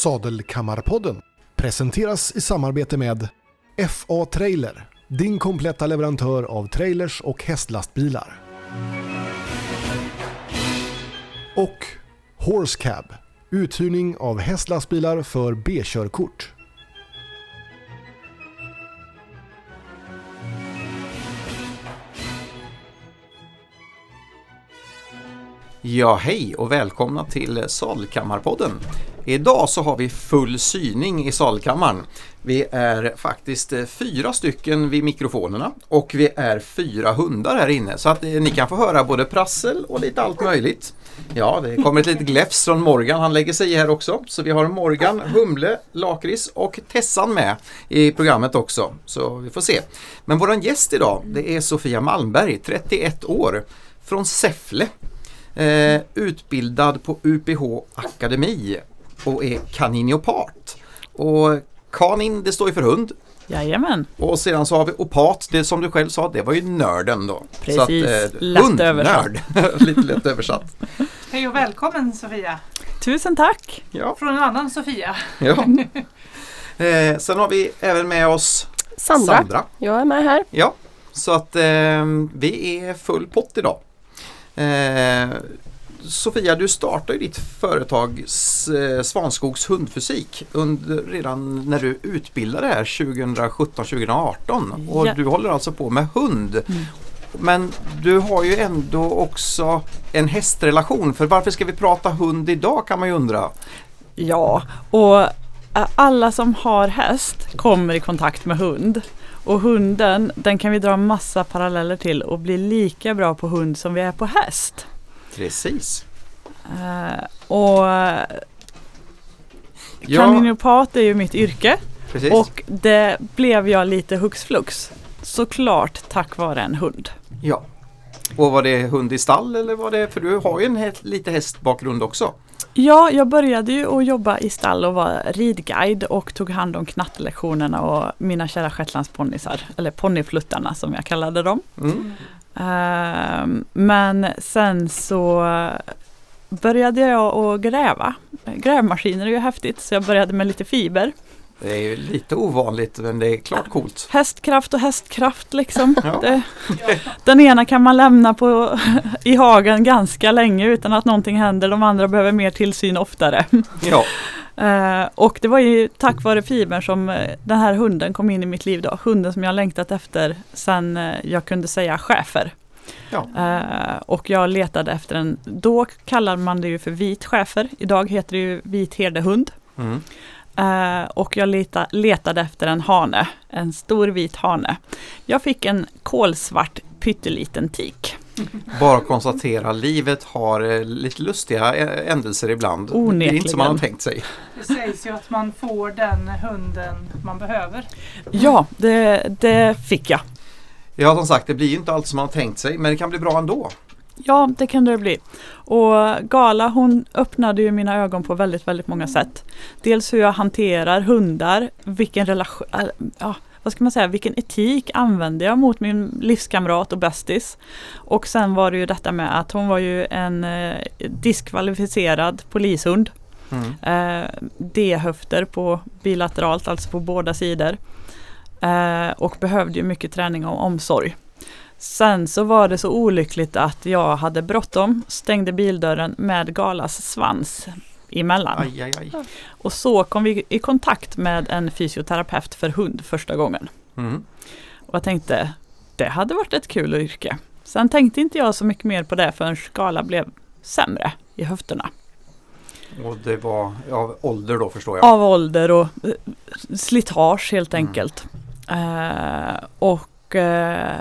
Sadelkammarpodden presenteras i samarbete med FA Trailer, din kompletta leverantör av trailers och hästlastbilar. Och Horse Cab, uthyrning av hästlastbilar för B-körkort. Ja, hej och välkomna till Salkammarpodden. Idag så har vi full syning i salkammaren. Vi är faktiskt eh, fyra stycken vid mikrofonerna och vi är fyra hundar här inne så att eh, ni kan få höra både prassel och lite allt möjligt. Ja, det kommer ett litet gläfs från Morgan, han lägger sig i här också. Så vi har Morgan, Humle, Lakrits och Tessan med i programmet också. Så vi får se. Men våran gäst idag det är Sofia Malmberg, 31 år, från Säffle. Eh, utbildad på UPH Akademi och är kaniniopat. Och kanin det står ju för hund. Jajamän, Och sedan så har vi opat, det som du själv sa, det var ju nörden då. Precis, lätt hundnörd. Lite lätt översatt. Hej och välkommen Sofia tusen tack! Ja, från en annan Sofia. ja. Eh, sen har vi även med oss Sandra. Sandra. Jag är med här. Ja, så att eh, vi är full pott idag. Eh, Sofia, du startade ditt företag eh, Svanskogs hundfysik under, redan när du utbildade här 2017-2018 och Ja. du håller alltså på med hund. Men du har ju ändå också en hästrelation för varför ska vi prata hund idag kan man ju undra. Ja, och alla som har häst kommer i kontakt med hund. Och hunden, den kan vi dra massa paralleller till och bli lika bra på hund som vi är på häst. Precis. Eh, och Ja, kaniniopat är ju mitt yrke precis. och det blev jag lite hux flux. Såklart tack vare en hund. Ja. Och var det hund i stall eller var det, för du har ju en lite hästbakgrund också. Ja, jag började ju att jobba i stall och var ridguide och tog hand om knattelektionerna och mina kära shetlandsponnysar, eller ponnyfluttarna som jag kallade dem. Mm. Ehm, men sen så började jag att gräva. Grävmaskiner är ju häftigt så jag började med lite fiber. Det är ju lite ovanligt men det är klart coolt. Hästkraft och hästkraft liksom. Ja. Det, den ena kan man lämna på, i hagen ganska länge utan att någonting händer. De andra behöver mer tillsyn oftare. Ja, Eh, och det var ju tack vare fibern som eh, den här hunden kom in i mitt liv då. Hunden som jag längtat efter sen eh, jag kunde säga chefer. Ja. Eh, och jag letade efter en, då kallade man det ju för vit chefer. Idag heter det ju vit herdehund. mm. Eh, och jag leta, letade efter en hane, en stor vit hane. Jag fick en kolsvart pytteliten tik. bara konstatera livet har eh, lite lustiga eh, ändelser ibland. Det är Onekligen. inte som man har tänkt sig. Det sägs ju att man får den hunden man behöver. Ja, det, det fick jag. Ja som sagt det blir ju inte allt som man har tänkt sig men det kan bli bra ändå. Ja, det kan det bli. Och Gala hon öppnade ju mina ögon på väldigt, väldigt många sätt. Dels hur jag hanterar hundar, vilken relation, äh, ja, vad ska man säga, vilken etik använde jag mot min livskamrat och bästis. Och sen var det ju detta med att hon var ju en eh, diskvalificerad polishund. Mm. Eh, D-höfter på bilateralt, alltså på båda sidor. Eh, och behövde ju mycket träning och omsorg. Sen så var det så olyckligt att jag hade bråttom, stängde bildörren med Galas svans emellan. Aj, aj, aj. Och så kom vi i kontakt med en fysioterapeut för hund första gången. Mm. Och jag tänkte, det hade varit ett kul yrke. Sen tänkte inte jag så mycket mer på det förrän Gala blev sämre i höfterna. Och det var av ålder då förstår jag. Av ålder och eh, slitage helt enkelt. Eh, och eh,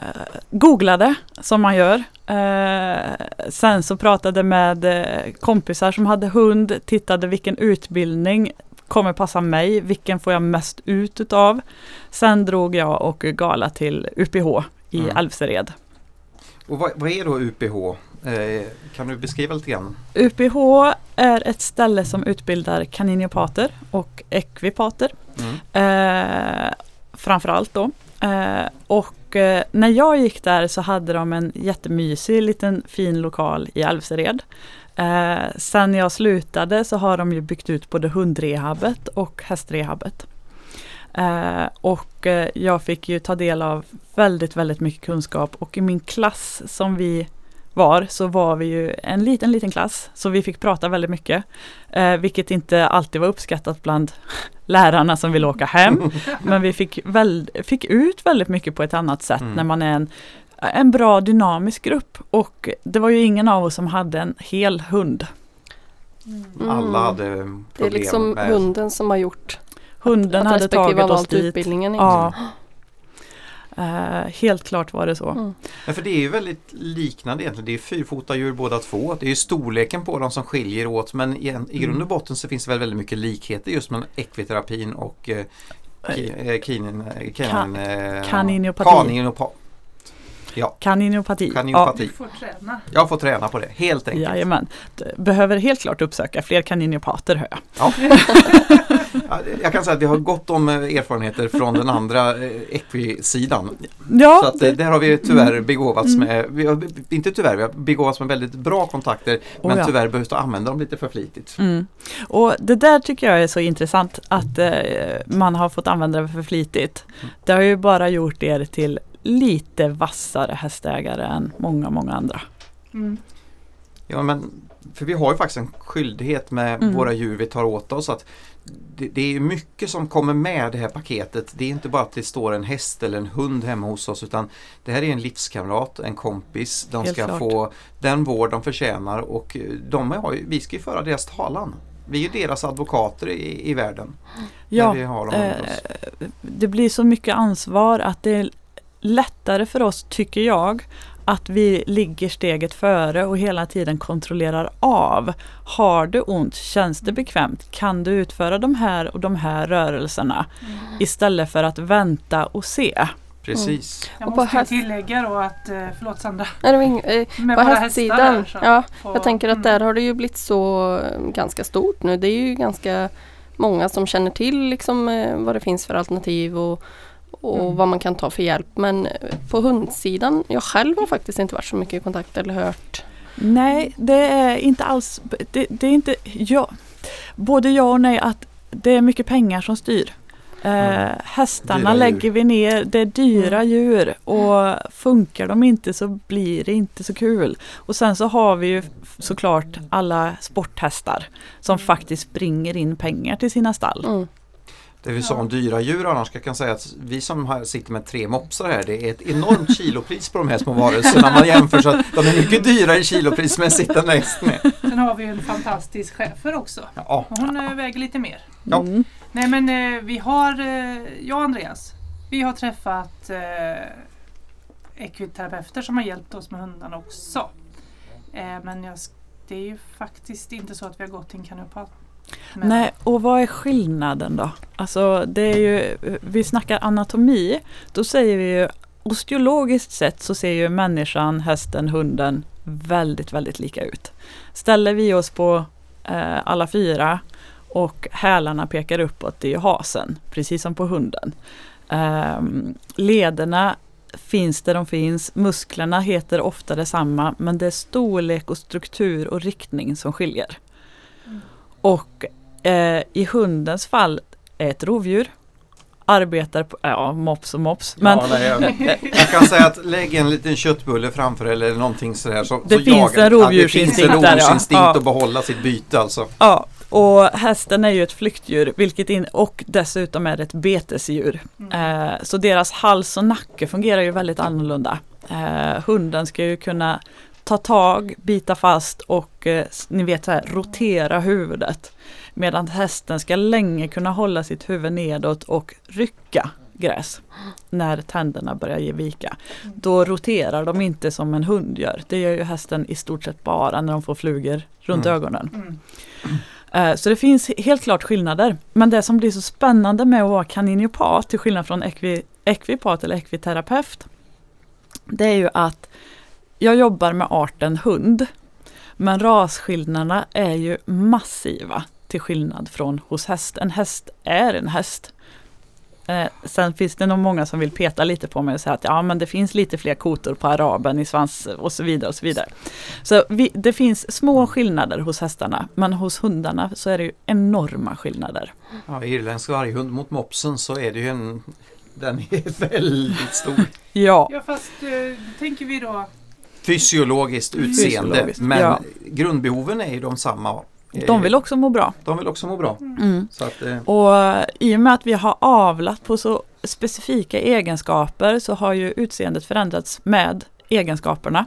googlade som man gör. Eh, sen så pratade med eh, kompisar som hade hund, tittade vilken utbildning kommer passa mig, vilken får jag mest ut utav. Sen drog jag och Gala till UPH i Mm. Alvsered. Och vad, vad är då UPH? Eh, kan du beskriva lite grann? UPH är ett ställe som utbildar kaniniopater och ekvipater. Mm. Eh, framförallt då. Eh, och och eh, när jag gick där så hade de en jättemysig liten fin lokal i Älvsered. Eh, sen jag slutade så har de ju byggt ut både hundrehabet och hästrehabet. Eh, och eh, jag fick ju ta del av väldigt, väldigt mycket kunskap och i min klass som vi var så var vi ju en liten, liten klass. Så vi fick prata väldigt mycket. Eh, vilket inte alltid var uppskattat bland lärarna som vill åka hem. Men vi fick, väl, fick ut väldigt mycket på ett annat sätt Mm. när man är en, en bra dynamisk grupp. Och det var ju ingen av oss som hade en hel hund. Mm. Alla hade problem Det är liksom med hunden som har gjort Hunden att hade respektive tagit oss dit. utbildningen. Ja. Eh, helt klart var det så. Mm. Ja, för det är ju väldigt liknande egentligen. Det är fyrfotadjur båda två. Det är ju storleken på dem som skiljer åt men i, i grund och Mm. botten så finns det väl väldigt mycket likheter just mellan ekviterapin och eh, ki, eh, Ja, Kaninopati. Kaninopati. Du får träna. jag får träna på det helt Ja, enkelt. jajamän. Behöver helt klart uppsöka fler kaniniopater hör jag. Ja. Ja, jag kan säga att vi har gott om eh, erfarenheter från den andra eh, equisidan. Ja, Så att eh, där har vi tyvärr Mm. begåvats med, vi har, inte tyvärr, vi har begåvats med väldigt bra kontakter men Oh ja. tyvärr behövs det använda dem lite för flitigt. Mm. Och det där tycker jag är så intressant att eh, man har fått använda det för flitigt. Mm. Det har ju bara gjort er till lite vassare hästägare än många, många andra. Mm. Ja, men för vi har ju faktiskt en skyldighet med Mm. våra djur vi tar åt oss. Att det, det är mycket som kommer med det här paketet. Det är inte bara att det står en häst eller en hund hemma hos oss utan det här är en livskamrat, en kompis. De Helt ska klart. få den vård de förtjänar och eh, de har vi ska ju föra deras talan. Vi är ju deras advokater i, i världen. Ja, när vi har dem eh, det blir så mycket ansvar att det är lättare för oss, tycker jag, att vi ligger steget före och hela tiden kontrollerar av. Har du ont? Känns det bekvämt? Kan du utföra de här och de här rörelserna? Istället för att vänta och se. Precis. Jag Och på måste ju häst- tillägga då att, eh, förlåt Sandra, Nej, det var ing- eh, med på hästsidan, hästar där, så ja, får- jag tänker att mm. där har det ju blivit så eh, ganska stort nu. Det är ju ganska många som känner till liksom, vad det finns för alternativ och, och Mm. vad man kan ta för hjälp. Men på hundsidan, jag själv har faktiskt inte varit så mycket i kontakt eller hört. Nej, det är inte alls, det, det är inte, ja, både ja och nej att det är mycket pengar som styr. Eh, Mm. hästarna lägger vi ner, det är dyra Mm. djur och funkar de inte så blir det inte så kul. Och sen så har vi ju såklart alla sporthästar som faktiskt springer in pengar till sina stall. Mm. Det vi sa om dyra djur annars, jag kan säga att vi som sitter med tre mopsar här, det är ett enormt kilopris på de här små varelserna. Man jämför så att de är mycket dyrare i kilopris men sitter längst med. Sen har vi ju en fantastisk chefer också. Ja, Hon eh, väger lite mer. Ja. Mm. Nej men eh, vi har, eh, jag och Andreas, vi har träffat eh, ekviterapeuter som har hjälpt oss med hundarna också. Eh, men jag, det är ju faktiskt inte så att vi har gått till en kanopat. Men- Nej, och vad är skillnaden då? Alltså det är ju, vi snackar anatomi, då säger vi ju osteologiskt sett så ser ju människan, hästen, hunden väldigt, väldigt lika ut. Ställer vi oss på eh, alla fyra och hälarna pekar uppåt, det är ju hasen, precis som på hunden. Ehm, lederna finns där de finns, musklerna heter ofta detsamma, men det är storlek och struktur och riktning som skiljer. Mm. Och eh, i hundens fall är ett rovdjur. Arbetar på, ja mops och mops. Men ja, nej, jag, jag kan säga att lägg en liten köttbulle framför eller någonting sådär. Så, Det så finns en Ja, rovdjursinstinkt det finns en rovdjursinstinkt Ja. att behålla sitt byte alltså. ja, och hästen är ju ett flyktdjur vilket in, och dessutom är det ett betesdjur. Mm. Eh, så deras hals och nacke fungerar ju väldigt annorlunda. Eh, hunden ska ju kunna ta tag, bita fast och eh, ni vet så här, rotera huvudet. Medan hästen ska länge kunna hålla sitt huvud nedåt och rycka gräs när tänderna börjar ge vika. Då roterar de inte som en hund gör. Det gör ju hästen i stort sett bara när de får flugor runt Mm. ögonen. Mm. Eh, Så det finns helt klart skillnader. Men det som blir så spännande med att vara kaniniopat till skillnad från ekvi, ekvipat eller ekviterapeut. Det är ju att jag jobbar med arten hund. Men rasskillnaderna är ju massiva till skillnad från hos häst. En häst är en häst. Eh, sen finns det nog många som vill peta lite på mig och säga att ja men det finns lite fler kotor på araben i svans och så vidare och så vidare. Så vi, det finns små skillnader hos hästarna men hos hundarna så är det ju enorma skillnader. Ja, irländsk varghund mot mopsen så är det ju en den är väldigt stor. Ja, Ja fast eh, tänker vi då Fysiologiskt utseende. Fysiologiskt, men ja. grundbehoven är ju de samma. Eh, de vill också må bra. de vill också må bra. Mm. Så att, eh, Och eh, i och med att vi har avlat på så specifika egenskaper så har ju utseendet förändrats med egenskaperna.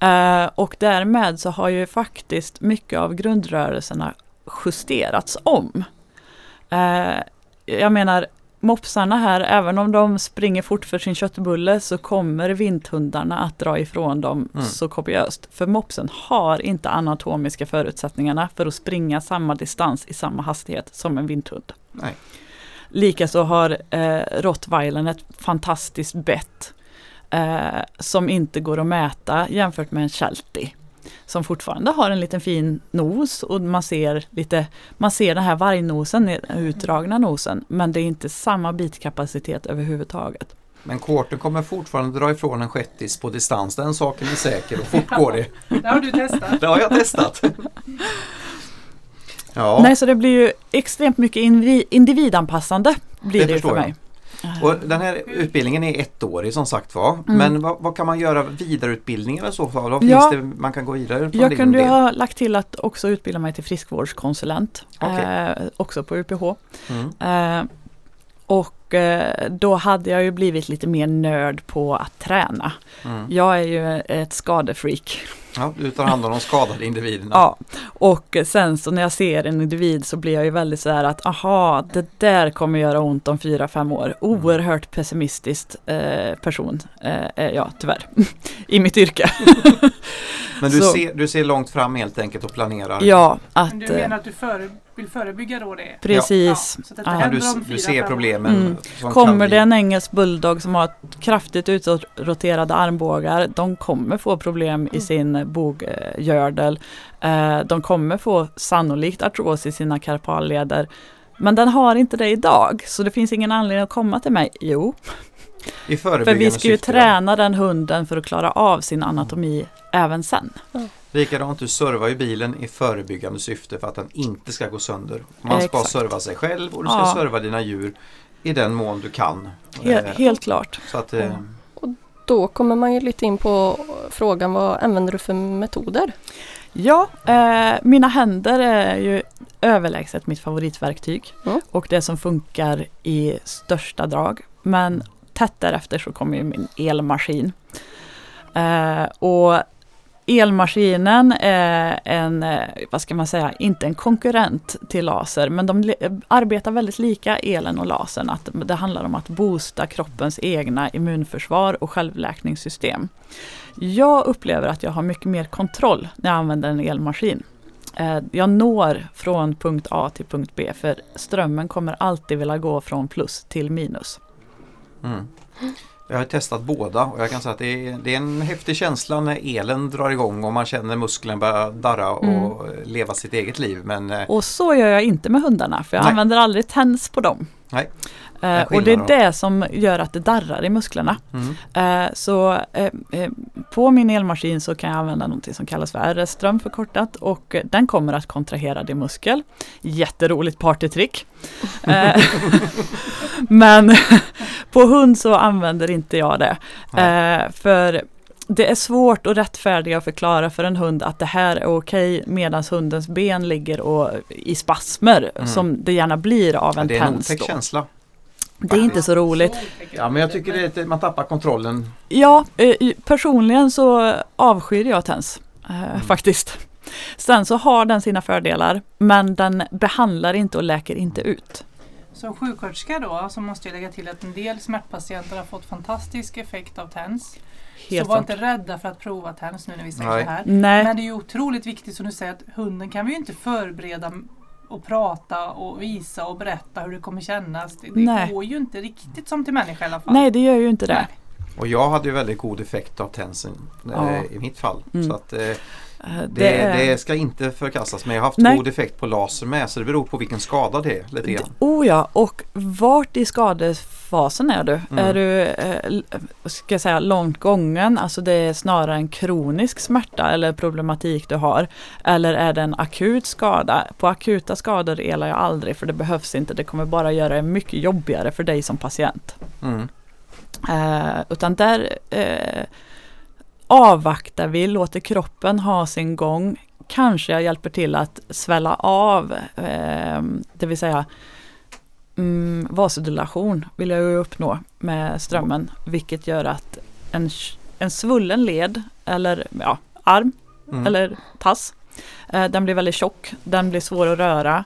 Eh, och därmed så har ju faktiskt mycket av grundrörelserna justerats om. Eh, jag menar mopsarna här, även om de springer fort för sin köttbulle så kommer vinthundarna att dra ifrån dem Mm. så kopiöst. För mopsen har inte anatomiska förutsättningarna för att springa samma distans i samma hastighet som en vinthund. nej. Likaså har eh, rottweilern ett fantastiskt bett eh, som inte går att mäta jämfört med en sheltie. Som fortfarande har en liten fin nos och man ser lite, man ser den här vargnosen, den utdragna nosen, men det är inte samma bitkapacitet överhuvudtaget. Men Quarter kommer fortfarande dra ifrån en shettis på distans. Den saken är säker och fort går det. Det har du testat. Det har jag testat. Ja, Nej, så det blir ju extremt mycket individanpassande blir Det det, för förstår jag. Och den här utbildningen är ettårig som sagt var. Mm. Men vad, vad kan man göra vidareutbildningar i så fall? Vad Ja. finns det man kan gå vidare Jag kunde del? ha lagt till att också utbilda mig till friskvårdskonsulent. Okej. Eh, också på UPH. Mm. Eh, och eh, då hade jag ju blivit lite mer nörd på att träna. Mm. Jag är ju ett skadefreak. Ja, du tar hand om de skadade individerna. Ja, och sen så när jag ser en individ så blir jag ju väldigt så här att aha, det där kommer göra ont om fyra, fem år. Oerhört pessimistiskt eh, person eh, är jag tyvärr i mitt yrke. Men du Så- ser, du ser långt fram helt enkelt och planerar. ja, att Men du eh, menar att du före, vill förebygga då det? precis. Ja, så att det Ja. Du, du ser problemen. Mm. Kommer det en engelsk bulldog som har kraftigt utåtroterade armbågar, de kommer få problem i sin boggördel. Eh, de kommer få sannolikt artros i sina karpalleder. Men den har inte det idag, så det finns ingen anledning att komma till mig. Jo, I för vi ska ju syfte, ja. träna den hunden för att klara av sin anatomi även sen. Likadant, du servar ju bilen i förebyggande syfte för att den inte ska gå sönder. Man ska Exakt. serva sig själv och du ska Ja. serva dina djur i den mån du kan. Helt, Eh, helt klart. Så att, eh, Då kommer man ju lite in på frågan vad använder du för metoder? Ja, eh, mina händer är ju överlägset mitt favoritverktyg Mm. och det som funkar i största drag. Men tätt därefter så kommer ju min elmaskin. Eh, och elmaskinen är en, eh, vad ska man säga, inte en konkurrent till laser, men de arbetar väldigt lika elen och lasern. Att det handlar om att boosta kroppens egna immunförsvar och självläkningssystem. Jag upplever att jag har mycket mer kontroll när jag använder en elmaskin. Eh, jag når från punkt A till punkt B för strömmen kommer alltid vilja gå från plus till minus mm. Jag har testat båda och jag kan säga att det är, det är en häftig känsla när elen drar igång och man känner musklerna börja darra och Mm. leva sitt eget liv. Men eh, Och så gör jag inte med hundarna för jag Nej. använder aldrig TENS på dem. Nej. Är och det är skillnad det som gör att det darrar i musklerna. mm. Eh, så eh, på min elmaskin så kan jag använda något som kallas för RS-ström förkortat och den kommer att kontrahera din muskel. Jätteroligt partytrick. Men på hund så använder inte jag det. För det är svårt att rättfärdiga och förklara för en hund att det här är okej medan hundens ben ligger och, i spasmer Mm. som det gärna blir av Ja, en det är en otäck känsla. Det är inte så roligt. Ja men jag tycker det är lite, man tappar kontrollen. Ja, eh, personligen så avskyr jag tens eh, faktiskt. Sen så har den sina fördelar men den behandlar inte och läker inte ut. Som sjuksköterska då så måste jag lägga till att en del smärtpatienter har fått fantastisk effekt av TENS. Helt så var klart. inte rädda för att prova TENS nu när vi säger Nej. det här. Nej, Men det är ju otroligt viktigt som du säger att hunden kan vi ju inte förbereda och prata och visa och berätta hur det kommer kännas. Det, det går ju inte riktigt som till människa i alla fall. nej det gör ju inte det. Nej. Och jag hade ju väldigt god effekt av tensen eh, Ja. i mitt fall. Mm. Så att, eh, Eh, Det, är- det ska inte förkastas men jag har haft Nej. god effekt på laser med så det beror på vilken skada det är. Lite grann. Oh ja, och vart i skadefasen är du? Mm. Är du eh, l- ska jag säga, långt gången, alltså det är snarare en kronisk smärta eller problematik du har? Eller är det en akut skada? På akuta skador elar jag aldrig för det behövs inte. Det kommer bara göra det mycket jobbigare för dig som patient. Mm. Eh, utan där eh, avvaktar vi, låter kroppen ha sin gång. Kanske jag hjälper till att svälla av, eh, det vill säga mm, vasodilation vill jag ju uppnå med strömmen. Vilket gör att en, en svullen led eller ja, arm Mm. eller tass. Eh, den blir väldigt tjock, den blir svår att röra.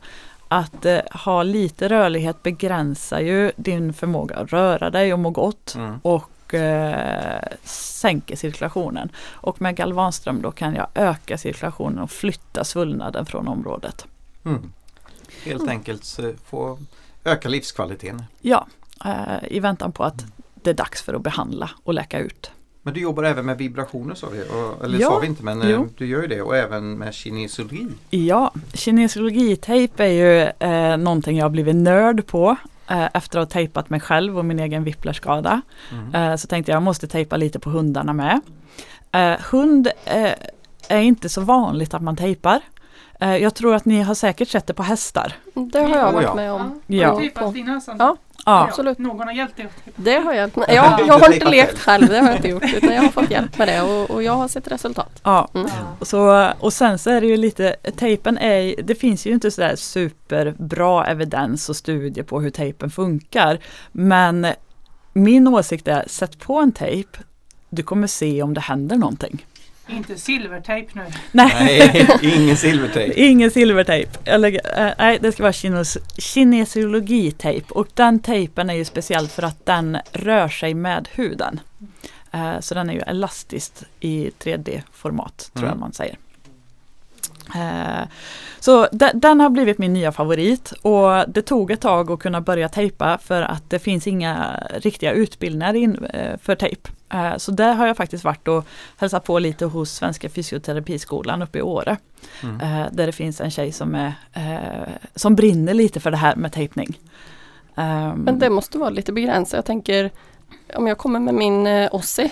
Att eh, ha lite rörlighet begränsar ju din förmåga att röra dig och må gott Mm. och eh, sänker cirkulationen. Och med galvanström då kan jag öka cirkulationen och flytta svullnaden från området. Mm. Helt enkelt så få öka livskvaliteten. Ja, eh, i väntan på att det är dags för att behandla och läka ut. Men du jobbar även med vibrationer sa vi, och, eller Ja, sa vi inte men eh, jo. du gör ju det och även med kinesologi. Ja, kinesologitejp är ju eh, någonting jag har blivit nörd på efter att ha tejpat mig själv och min egen whiplashskada. Mm. Eh, så tänkte jag jag måste tejpa lite på hundarna med. Eh, hund eh, är inte så vanligt att man tejpar. Eh, jag tror att ni har säkert sett det på hästar. Det har jag varit med om. Ja. Har du tejpat dina Sandra? Ja. Ja, absolut. Någon har hjälpt dig? Det har hjälpt mig. Ja, Jag, jag har inte lekt själv, det har jag inte gjort. Utan jag har fått hjälp med det och, och jag har sett resultat. ja. Mm. Och Så, och sen så är det ju lite, tejpen är, det finns ju inte sådär superbra evidens och studier på hur tejpen funkar. Men min åsikt är, sätt på en tejp, du kommer se om det händer någonting. Inte silvertejp nu. Nej, ingen silvertejp. Ingen silvertejp. Eller, eh, nej, det ska vara kines, kinesiologitejp. Och den tejpen är ju speciell för att den rör sig med huden. Eh, så den är ju elastisk i 3D-format, tror Mm. jag man säger. Eh, så de, den har blivit min nya favorit och det tog ett tag att kunna börja tejpa för att det finns inga riktiga utbildningar in, eh, för tejp. Eh, så där har jag faktiskt varit och hälsat på lite hos Svenska Fysioterapiskolan uppe i Åre. Mm. Där det finns en tjej som, är, som brinner lite för det här med tejpning. Ehm, Men det måste vara lite begränsat. Jag tänker om jag kommer med min Ossi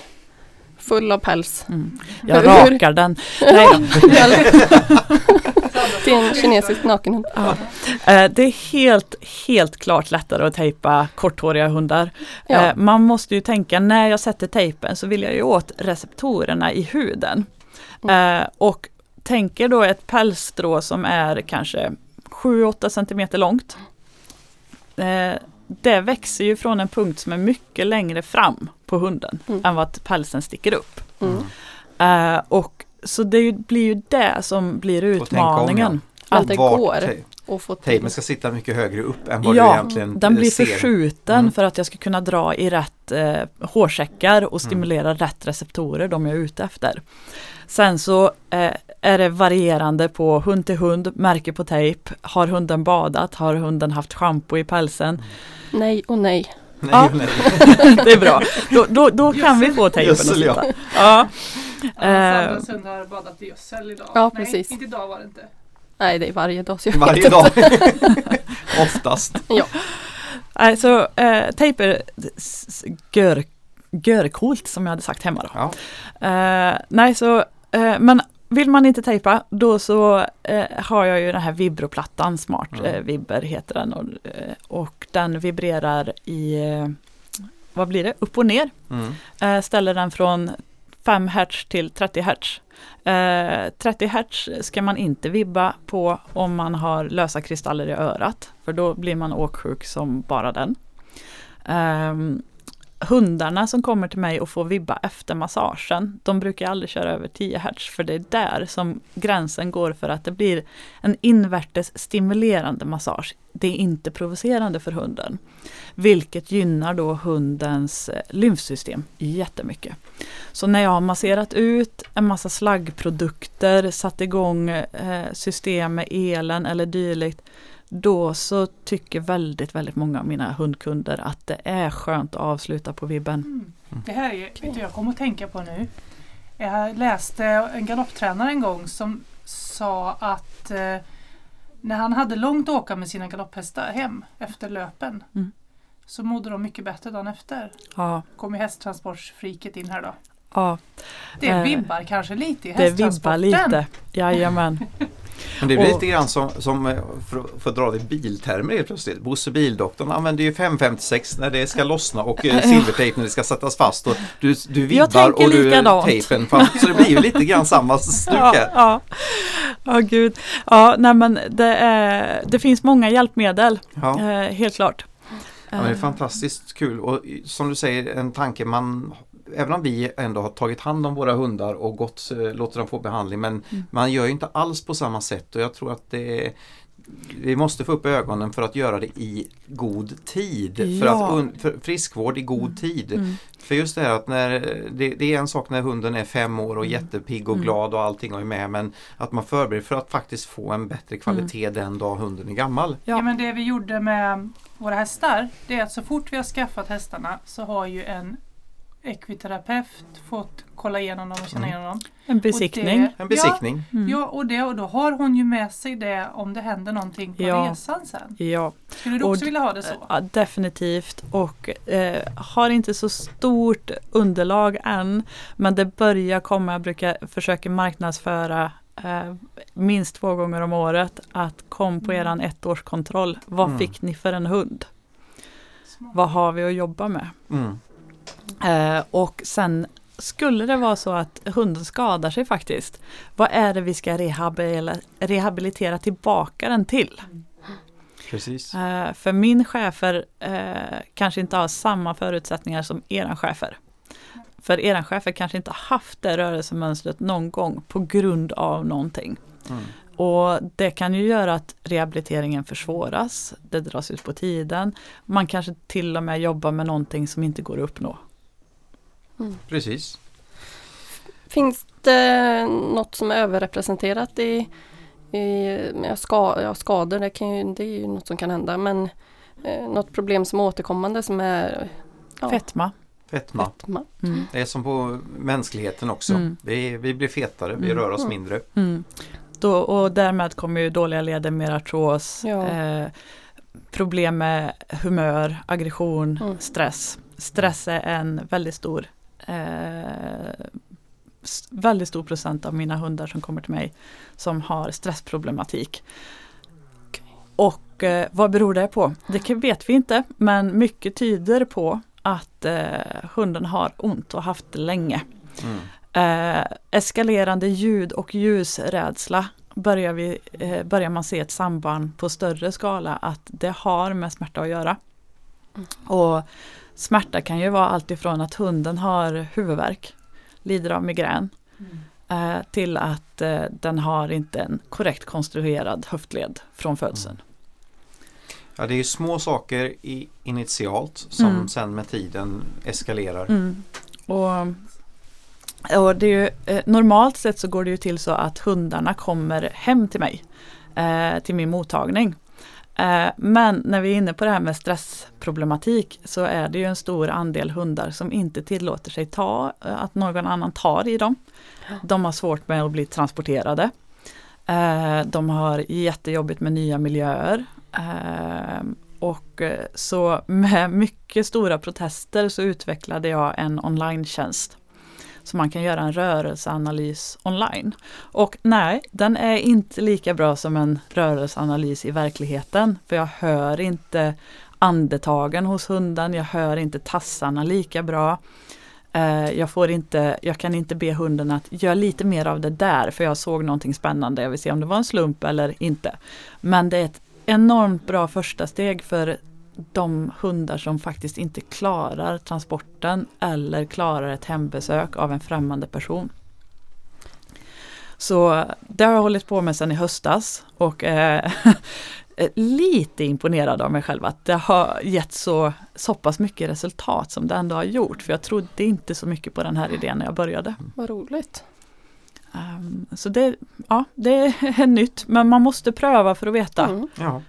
full av päls. mm, jag rakar den. Nej, Till en kinesisk nakenhund. ja. Eh, det är helt, helt klart lättare att tejpa korthåriga hundar. Ja. Eh, man måste ju tänka när jag sätter tejpen så vill jag ju åt receptorerna i huden. Mm. Eh, och tänker då ett pälsstrå som är kanske 7-8 cm långt. Det växer ju från en punkt som är mycket längre fram på hunden Mm. än vad pälsen sticker upp. Mm. Eh, och så det blir ju det som blir utmaningen. Men det går att få till. Tejpen ska sitta mycket högre upp än vad Ja, du egentligen Den eh, blir ser. förskjuten Mm. för att jag ska kunna dra i rätt eh, hårsäckar och stimulera rätt receptorer, de jag är ute efter. Sen så eh, är det varierande på hund till hund, märke på tejp. Har hunden badat? Har hunden haft schampo i pälsen? Nej och nej. Nej, Ja. nej. Det är bra. Då, då, då kan vi få tejpen att ja. sitta. Ja. Ja, Eh, Sandras hund har badat i gödsel idag. Ja, Nej, precis. inte idag var det inte. Nej, det är varje dag. Så jag Varje dag. Oftast. Nej, så eh, tejp är s- gör, görcoolt som jag hade sagt hemma då. Ja. Eh, nej, så, eh, men vill man inte tejpa då så eh, har jag ju den här vibroplattan, Smart Mm. eh, Vibber heter den. Och, eh, och den vibrerar i, eh, vad blir det, upp och ner. Mm. Eh, ställer den från 5 Hz till 30 Hz. Eh, 30 Hz ska man inte vibba på om man har lösa kristaller i örat. För då blir man åksjuk som bara den. Ehm, hundarna som kommer till mig och får vibba efter massagen, de brukar aldrig köra över 10 Hz. För det är där som gränsen går för att det blir en invärtes stimulerande massage. Det är inte provocerande för hunden. Vilket gynnar då hundens eh, lymfsystem jättemycket. Så när jag har masserat ut en massa slaggprodukter, satt igång eh, system med elen eller dylikt, då så tycker väldigt, väldigt många av mina hundkunder att det är skönt att avsluta på vibben. Mm. Det här är, vet du, jag kommer att tänka på nu. Jag läste en galopptränare en gång som sa att eh, när han hade långt att åka med sina galopphästar hem efter löpen Mm. så mådde de mycket bättre dagen efter. Ja, Kom ju hästtransportsfriket in här då. ja Det Eh, vibbar kanske lite i det vibbar hästtransporten. lite. Jajamän. Men det blir Och- lite grann som, som eh, för, för att dra det i biltermer helt plötsligt. Bosse Bildoktorn använder ju 556 när det ska lossna och eh, silvertejp när det ska sättas fast. Och du, du vibbar och du likadant. tejpen fast. Så det blir ju lite grann samma stuk Ja, här. ja. Ja, gud. Ja, nej men det, är, det finns många hjälpmedel, Ja. eh, helt klart. Ja, det är fantastiskt kul och som du säger en tanke man Även om vi ändå har tagit hand om våra hundar och gått, eh, låter dem få behandling men Mm. man gör ju inte alls på samma sätt och jag tror att det vi måste få upp ögonen för att göra det i god tid. För, Ja. att un, för friskvård i god tid. Mm. För just det här att när, det, det är en sak när hunden är fem år och Mm. jättepigg och Mm. glad och allting och är med men att man förbereder för att faktiskt få en bättre kvalitet Mm. den dag hunden är gammal. Ja. Ja. men det vi gjorde med våra hästar det är att så fort vi har skaffat hästarna så har ju en ekviterapeut fått kolla igenom dem och känna Mm. igenom dem. En Och besiktning. det- En besiktning. Mm. Ja, och, det, och då har hon ju med sig det om det händer någonting på Ja. resan sen. Ja, Skulle du Och också d- vilja ha det så? ja, definitivt. Och eh, har inte så stort underlag än. Men det börjar komma. Jag brukar försöka marknadsföra eh, minst två gånger om året. Att kom på Mm. eran ettårskontroll. Vad Mm. fick ni för en hund? Smart. Vad har vi att jobba med? Mm. Eh, och sen skulle det vara så att hunden skadar sig faktiskt. Vad är det vi ska rehabili- rehabilitera tillbaka den till? Precis. Eh, för min chefer eh, kanske inte har samma förutsättningar som eran chefer. För eran chefer kanske inte haft det rörelsemönstret någon gång på grund av någonting. Mm. Och det kan ju göra att rehabiliteringen försvåras. Det dras ut på tiden. Man kanske till och med jobbar med någonting som inte går att uppnå. Precis. Finns det något som är överrepresenterat i, i ska, ja, skador? Det, kan ju, det är ju något som kan hända. Men eh, något problem som är återkommande som är ja, Fetma. Fetma. fetma. Mm. Det är som på mänskligheten också. Mm. Vi, vi blir fetare, vi Mm. rör oss Mm. mindre. Då, och därmed kommer ju dåliga leder med artros, Ja. eh, problem med humör, aggression, Mm. stress. Stress är en väldigt stor eh, väldigt stor procent av mina hundar som kommer till mig som har stressproblematik. Och eh, vad beror det på? Det vet vi inte men mycket tyder på att eh, hunden har ont och haft det länge. Mm. Eh, eskalerande ljud och ljusrädsla börjar, vi, eh, börjar man se ett samband på större skala att det har med smärta att göra. Mm. Och smärta kan ju vara allt ifrån att hunden har huvudvärk, lider av migrän, Mm. eh, till att eh, den har inte en korrekt konstruerad höftled från födseln. Ja, det är ju små saker i, initialt som Mm. sen med tiden eskalerar. Mm. Och, och det ju, eh, normalt sett så går det ju till så att hundarna kommer hem till mig, eh, till min mottagning. Eh, men när vi är inne på det här med stressproblematik så är det ju en stor andel hundar som inte tillåter sig ta, eh, att någon annan tar i dem. De har svårt med att bli transporterade. Eh, de har jättejobbigt med nya miljöer. Och så med mycket stora protester så utvecklade jag en online-tjänst. Så man kan göra en rörelseanalys online. Och nej, den är inte lika bra som en rörelseanalys i verkligheten. För jag hör inte andetagen hos hunden, jag hör inte tassarna lika bra. Eh, jag, får inte, jag kan inte be hunden att göra lite mer av det där för jag såg någonting spännande. Jag vill se om det var en slump eller inte. Men det är ett enormt bra första steg för de hundar som faktiskt inte klarar transporten eller klarar ett hembesök av en främmande person. Så det har jag hållit på med sedan i höstas och eh, är lite imponerad av mig själv att det har gett så, så pass mycket resultat som det ändå har gjort. För jag trodde inte så mycket på den här idén när jag började. Vad roligt. Um, så det, ja, det är nytt men man måste pröva för att veta. Mm. Ja.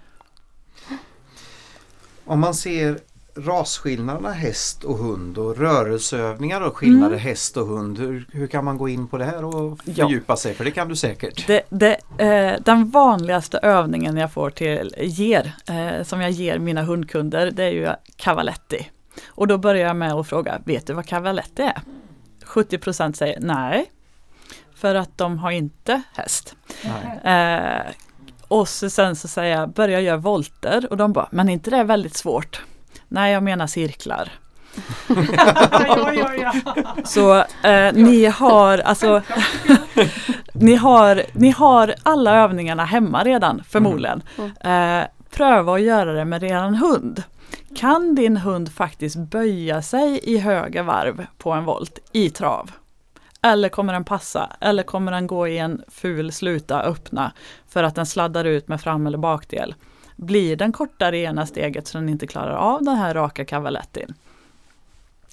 Om man ser rasskillnaderna häst och hund och rörelseövningar och skillnader Mm. häst och hund. Hur, hur kan man gå in på det här och Ja. fördjupa sig? För det kan du säkert. Det, det, eh, den vanligaste övningen jag får till, ger, eh, som jag ger mina hundkunder, det är ju cavaletti. Och då börjar jag med att fråga, vet du vad cavaletti är? 70% säger nej, för att de har inte häst. Nej. Eh, och så sen så säger jag, börja göra volter och de bara, men inte det är väldigt svårt? Nej, jag menar cirklar. ja, ja, ja. Så eh, ni har alltså ni, har, ni har alla övningarna hemma redan förmodligen. Eh, pröva att göra det med eran hund. Kan din hund faktiskt böja sig i höga varv på en volt i trav? Eller kommer den passa? Eller kommer den gå i en ful sluta öppna för att den sladdar ut med fram eller bakdel? Blir den kortare i ena steget så den inte klarar av den här raka cavalettin?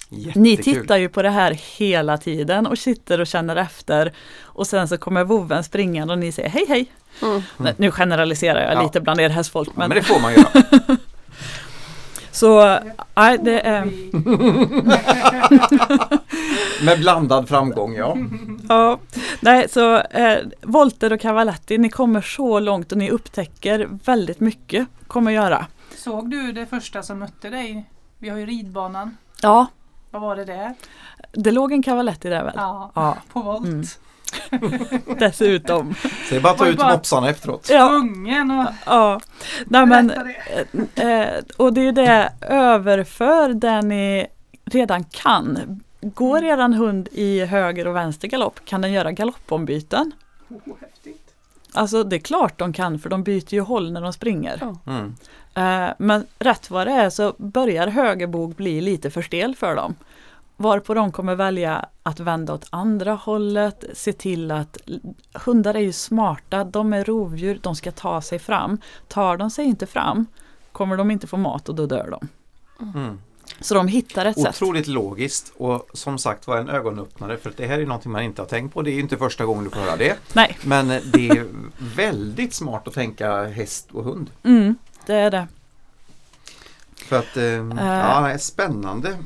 Ni Jättekul. tittar ju på det här hela tiden och sitter och känner efter och sen så kommer vovven springande och ni säger hej hej. Mm. Nu generaliserar jag Ja. lite bland er hästfolk Ja, men, men det får man göra. så nej, det är Med blandad framgång, ja. ja, nej, så eh, volter och cavaletti, ni kommer så långt och ni upptäcker väldigt mycket kommer göra. Såg du det första som mötte dig? Vi har ju ridbanan. Ja, Vad var det där? det låg en cavaletti där väl? Ja, Ja, på volt. Mm. dessutom. Så det är bara att ta ut mopsarna efteråt. Ja, Tvungen att ja. Nej, men, det. Eh, och det är det, överför det ni redan kan. Går eran hund i höger och vänster galopp kan den göra galoppombyten. Oh, häftigt. Alltså det är klart de kan för de byter ju håll när de springer. Ja. Mm. Eh, men rätt vad det är så börjar högerbog bli lite för stel för dem. Varpå de kommer välja att vända åt andra hållet, se till att hundar är ju smarta, de är rovdjur, de ska ta sig fram. Tar de sig inte fram kommer de inte få mat och då dör de. Mm. Så de hittar ett sätt. Otroligt logiskt och som sagt var en ögonöppnare för att det här är någonting man inte har tänkt på. Det är ju inte första gången du får höra det. Nej, Men eh, det är väldigt smart att tänka häst och hund. mm, det är det. För att, eh, ja, nej, spännande.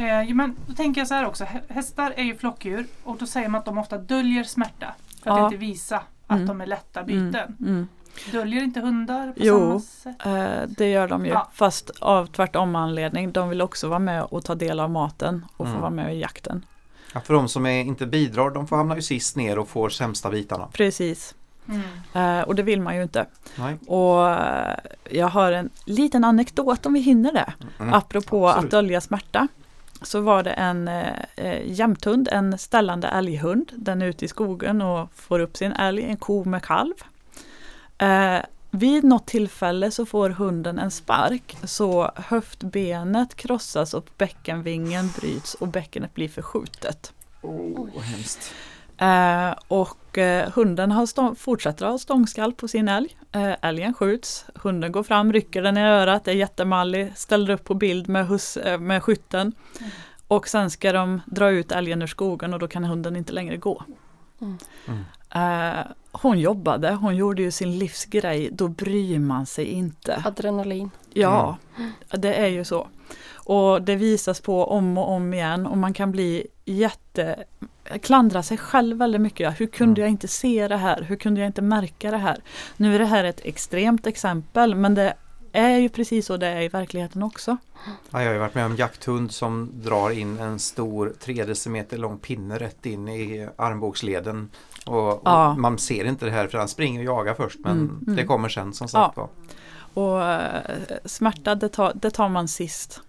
Eh, jo, men då tänker jag så här också. Hä- Hästar är ju flockdjur och då säger man att de ofta döljer smärta. För att Ja. inte visa att Mm. de är lätta byten. Mm, mm. Döljer inte hundar på Jo. samma sätt? Eh, det gör de ju, Ja. fast av tvärtom anledning. De vill också vara med och ta del av maten och få Mm. vara med i jakten. Ja, för de som är, inte bidrar, de får hamna ju sist ner och får sämsta bitarna. Precis, Mm. eh, och det vill man ju inte. Nej. Och eh, jag har en liten anekdot om vi hinner det. Mm. Apropå absolut. att dölja smärta. Så var det en eh, eh, jämthund, en ställande älghund. Den är ute i skogen och får upp sin älg, en ko med kalv. Eh, vid något tillfälle så får hunden en spark så höftbenet krossas och bäckenvingen bryts och bäckenet blir förskjutet. Oh, vad hemskt. Eh, och eh, hunden har stång, fortsätter ha stångskall på sin älg. Eh, älgen skjuts, hunden går fram, rycker den i örat, är jättemallig, ställer upp på bild med, hus, med skytten. Mm. Och sen ska de dra ut älgen ur skogen och då kan hunden inte längre gå. Mm. Mm. Hon jobbade, hon gjorde ju sin livsgrej, då bryr man sig inte. Adrenalin. Ja, det är ju så. Och det visas på om och om igen och man kan bli jätte klandra sig själv väldigt mycket. Hur kunde Mm. jag inte se det här? Hur kunde jag inte märka det här? Nu är det här ett extremt exempel men det är ju precis så det är i verkligheten också. Ja, jag har ju varit med om jakthund som drar in en stor 3 decimeter lång pinne rätt in i armbågsleden. Och, och Ja. Man ser inte det här för han springer och jagar först men Mm, mm. det kommer sen som sagt var. Och eh, smärta det tar, det tar man sist.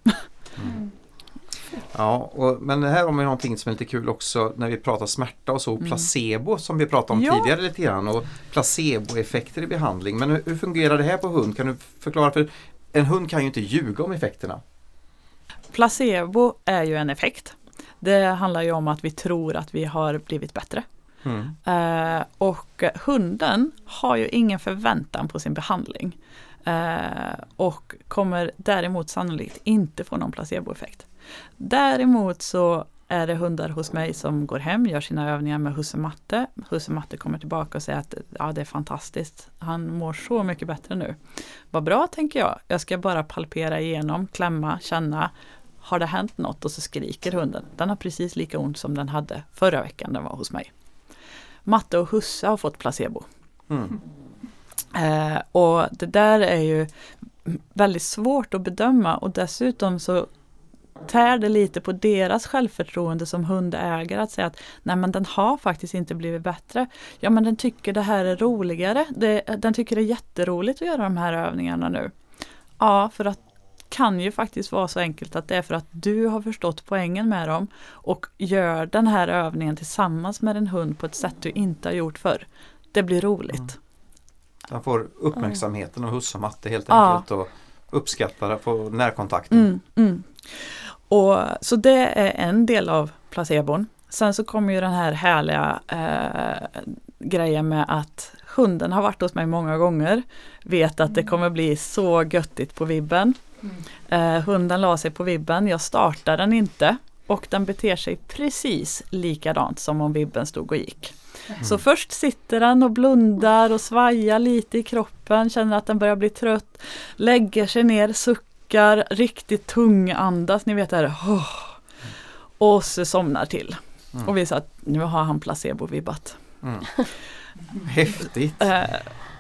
Mm. Ja, och, men här har vi någonting som är lite kul också när vi pratar smärta och så. Mm. Placebo som vi pratade om Ja. tidigare lite grann och placeboeffekter i behandling. Men hur, hur fungerar det här på hund? Kan du förklara? För en hund kan ju inte ljuga om effekterna. Placebo är ju en effekt. Det handlar ju om att vi tror att vi har blivit bättre. Mm. Eh, och hunden har ju ingen förväntan på sin behandling. Eh, och kommer däremot sannolikt inte få någon placeboeffekt. Däremot så är det hundar hos mig som går hem, gör sina övningar med husse Matte. Husse Matte kommer tillbaka och säger att ja, det är fantastiskt. Han mår så mycket bättre nu. Vad bra tänker jag. Jag ska bara palpera igenom, klämma, känna. Har det hänt något? Och så skriker hunden. Den har precis lika ont som den hade förra veckan den var hos mig. Matte och husse har fått placebo. Mm. Eh, och det där är ju väldigt svårt att bedöma och dessutom så tär det lite på deras självförtroende som hundägare att säga att nej men den har faktiskt inte blivit bättre. Ja men den tycker det här är roligare. Det, den tycker det är jätteroligt att göra de här övningarna nu. Ja, för att kan ju faktiskt vara så enkelt att det är för att du har förstått poängen med dem och gör den här övningen tillsammans med en hund på ett sätt du inte har gjort förr. Det blir roligt. Mm. Den får uppmärksamheten av husse och matte helt Ja. enkelt och uppskattar på närkontakten. Mm, mm. Och, så det är en del av placebon. Sen så kommer ju den här härliga eh, grejen med att hunden har varit hos mig många gånger. Vet att det kommer bli så göttigt på vibben. Mm. Eh, hunden la sig på vibben, jag startar den inte och den beter sig precis likadant som om vibben stod och gick. Så först sitter den och blundar och svajar lite i kroppen, känner att den börjar bli trött, lägger sig ner, suckar, riktigt tung andas, ni vet det här. "Åh." Och så somnar till. Mm. Och vi sa att nu har han placebo-vibbat. Mm. Häftigt! Eh,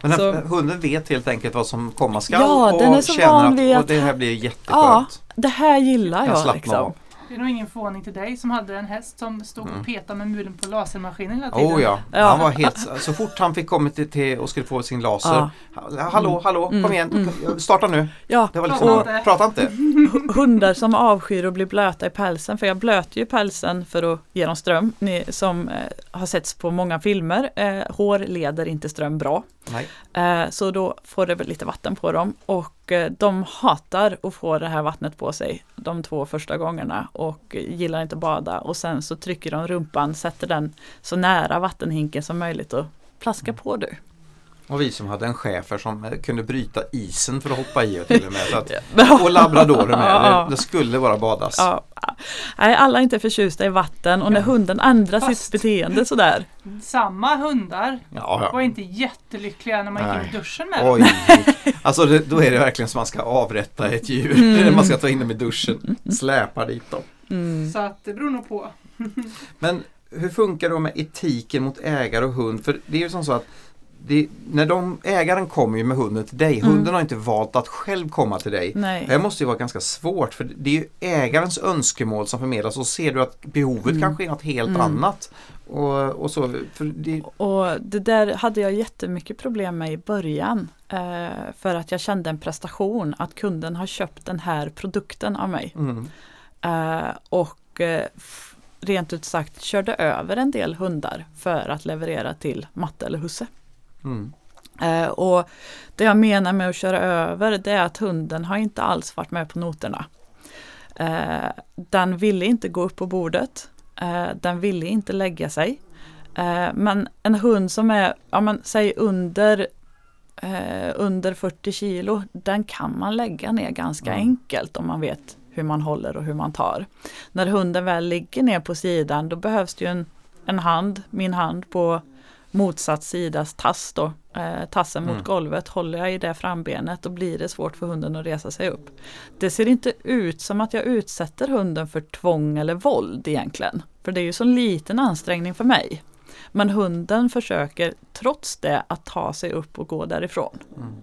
Men Så- hunden vet helt enkelt vad som komma skall Ja, och den är så känner van att vid att- det här blir ja, jätteskönt. det här gillar jag slappna liksom. av. Det är nog ingen förvåning till dig som hade en häst som stod Mm. och petade med mulen på lasermaskinen hela tiden. Oh ja. Ja. han var helt, så fort han fick kommit till, till och skulle få sin laser. Ja. "Ha- Hallå, hallå, Mm, kom igen, starta nu. Ja, Det var liksom, inte. prata inte. hu- hundar som avskyr att bli blöta i pälsen, för jag blöter ju pälsen för att ge dem ström, ni som eh, har setts på många filmer. Eh, hår leder inte ström bra. Nej. Eh, så då får det väl lite vatten på dem och eh, de hatar att få det här vattnet på sig de två första gångerna och gillar inte att bada och sen så trycker de rumpan, sätter den så nära vattenhinken som möjligt och plaskar på du. Och vi som hade en chefer som eh, kunde bryta isen för att hoppa i och till och med. Så att, och labradorer med. Det, skulle bara badas. Ja, nej, alla är inte förtjusta i vatten och när hunden ändrar sitt beteende sådär. Samma hundar Ja, var ja. inte jättelyckliga när man gick in i Nej. duschen med dem. Oj, alltså det, då är det verkligen som man ska avrätta ett djur. Mm. man ska ta in dem i duschen, släpa dit dem. Mm. Så att det beror nog på. Men hur funkar det då med etiken mot ägare och hund? För det är ju som så att det, när de, ägaren kommer ju med hunden till dig. Mm. Hunden har inte valt att själv komma till dig. Nej. Det här måste ju vara ganska svårt för det är ägarens önskemål som förmedlas och ser du att behovet Mm. kanske är något helt Mm. annat. Och, och så, för det, Och det där hade jag jättemycket problem med i början. Eh, för att jag kände en prestation att kunden har köpt den här produkten av mig. mm, Eh, och eh, rent ut sagt körde över en del hundar för att leverera till matte eller husse. Mm, Eh, och det jag menar med att köra över det är att hunden har inte alls varit med på noterna. Eh, den ville inte gå upp på bordet. Eh, den ville inte lägga sig. Eh, men en hund som är, ja men säg under eh, under 40 kilo, den kan man lägga ner ganska Mm. enkelt om man vet hur man håller och hur man tar. När hunden väl ligger ner på sidan då behövs det ju en, en hand, min hand på motsatt sidas tass då, eh, tassen mot Mm. golvet. Håller jag i det frambenet då blir det svårt för hunden att resa sig upp. Det ser inte ut som att jag utsätter hunden för tvång eller våld egentligen. För det är ju så liten ansträngning för mig. Men hunden försöker trots det att ta sig upp och gå därifrån. mm.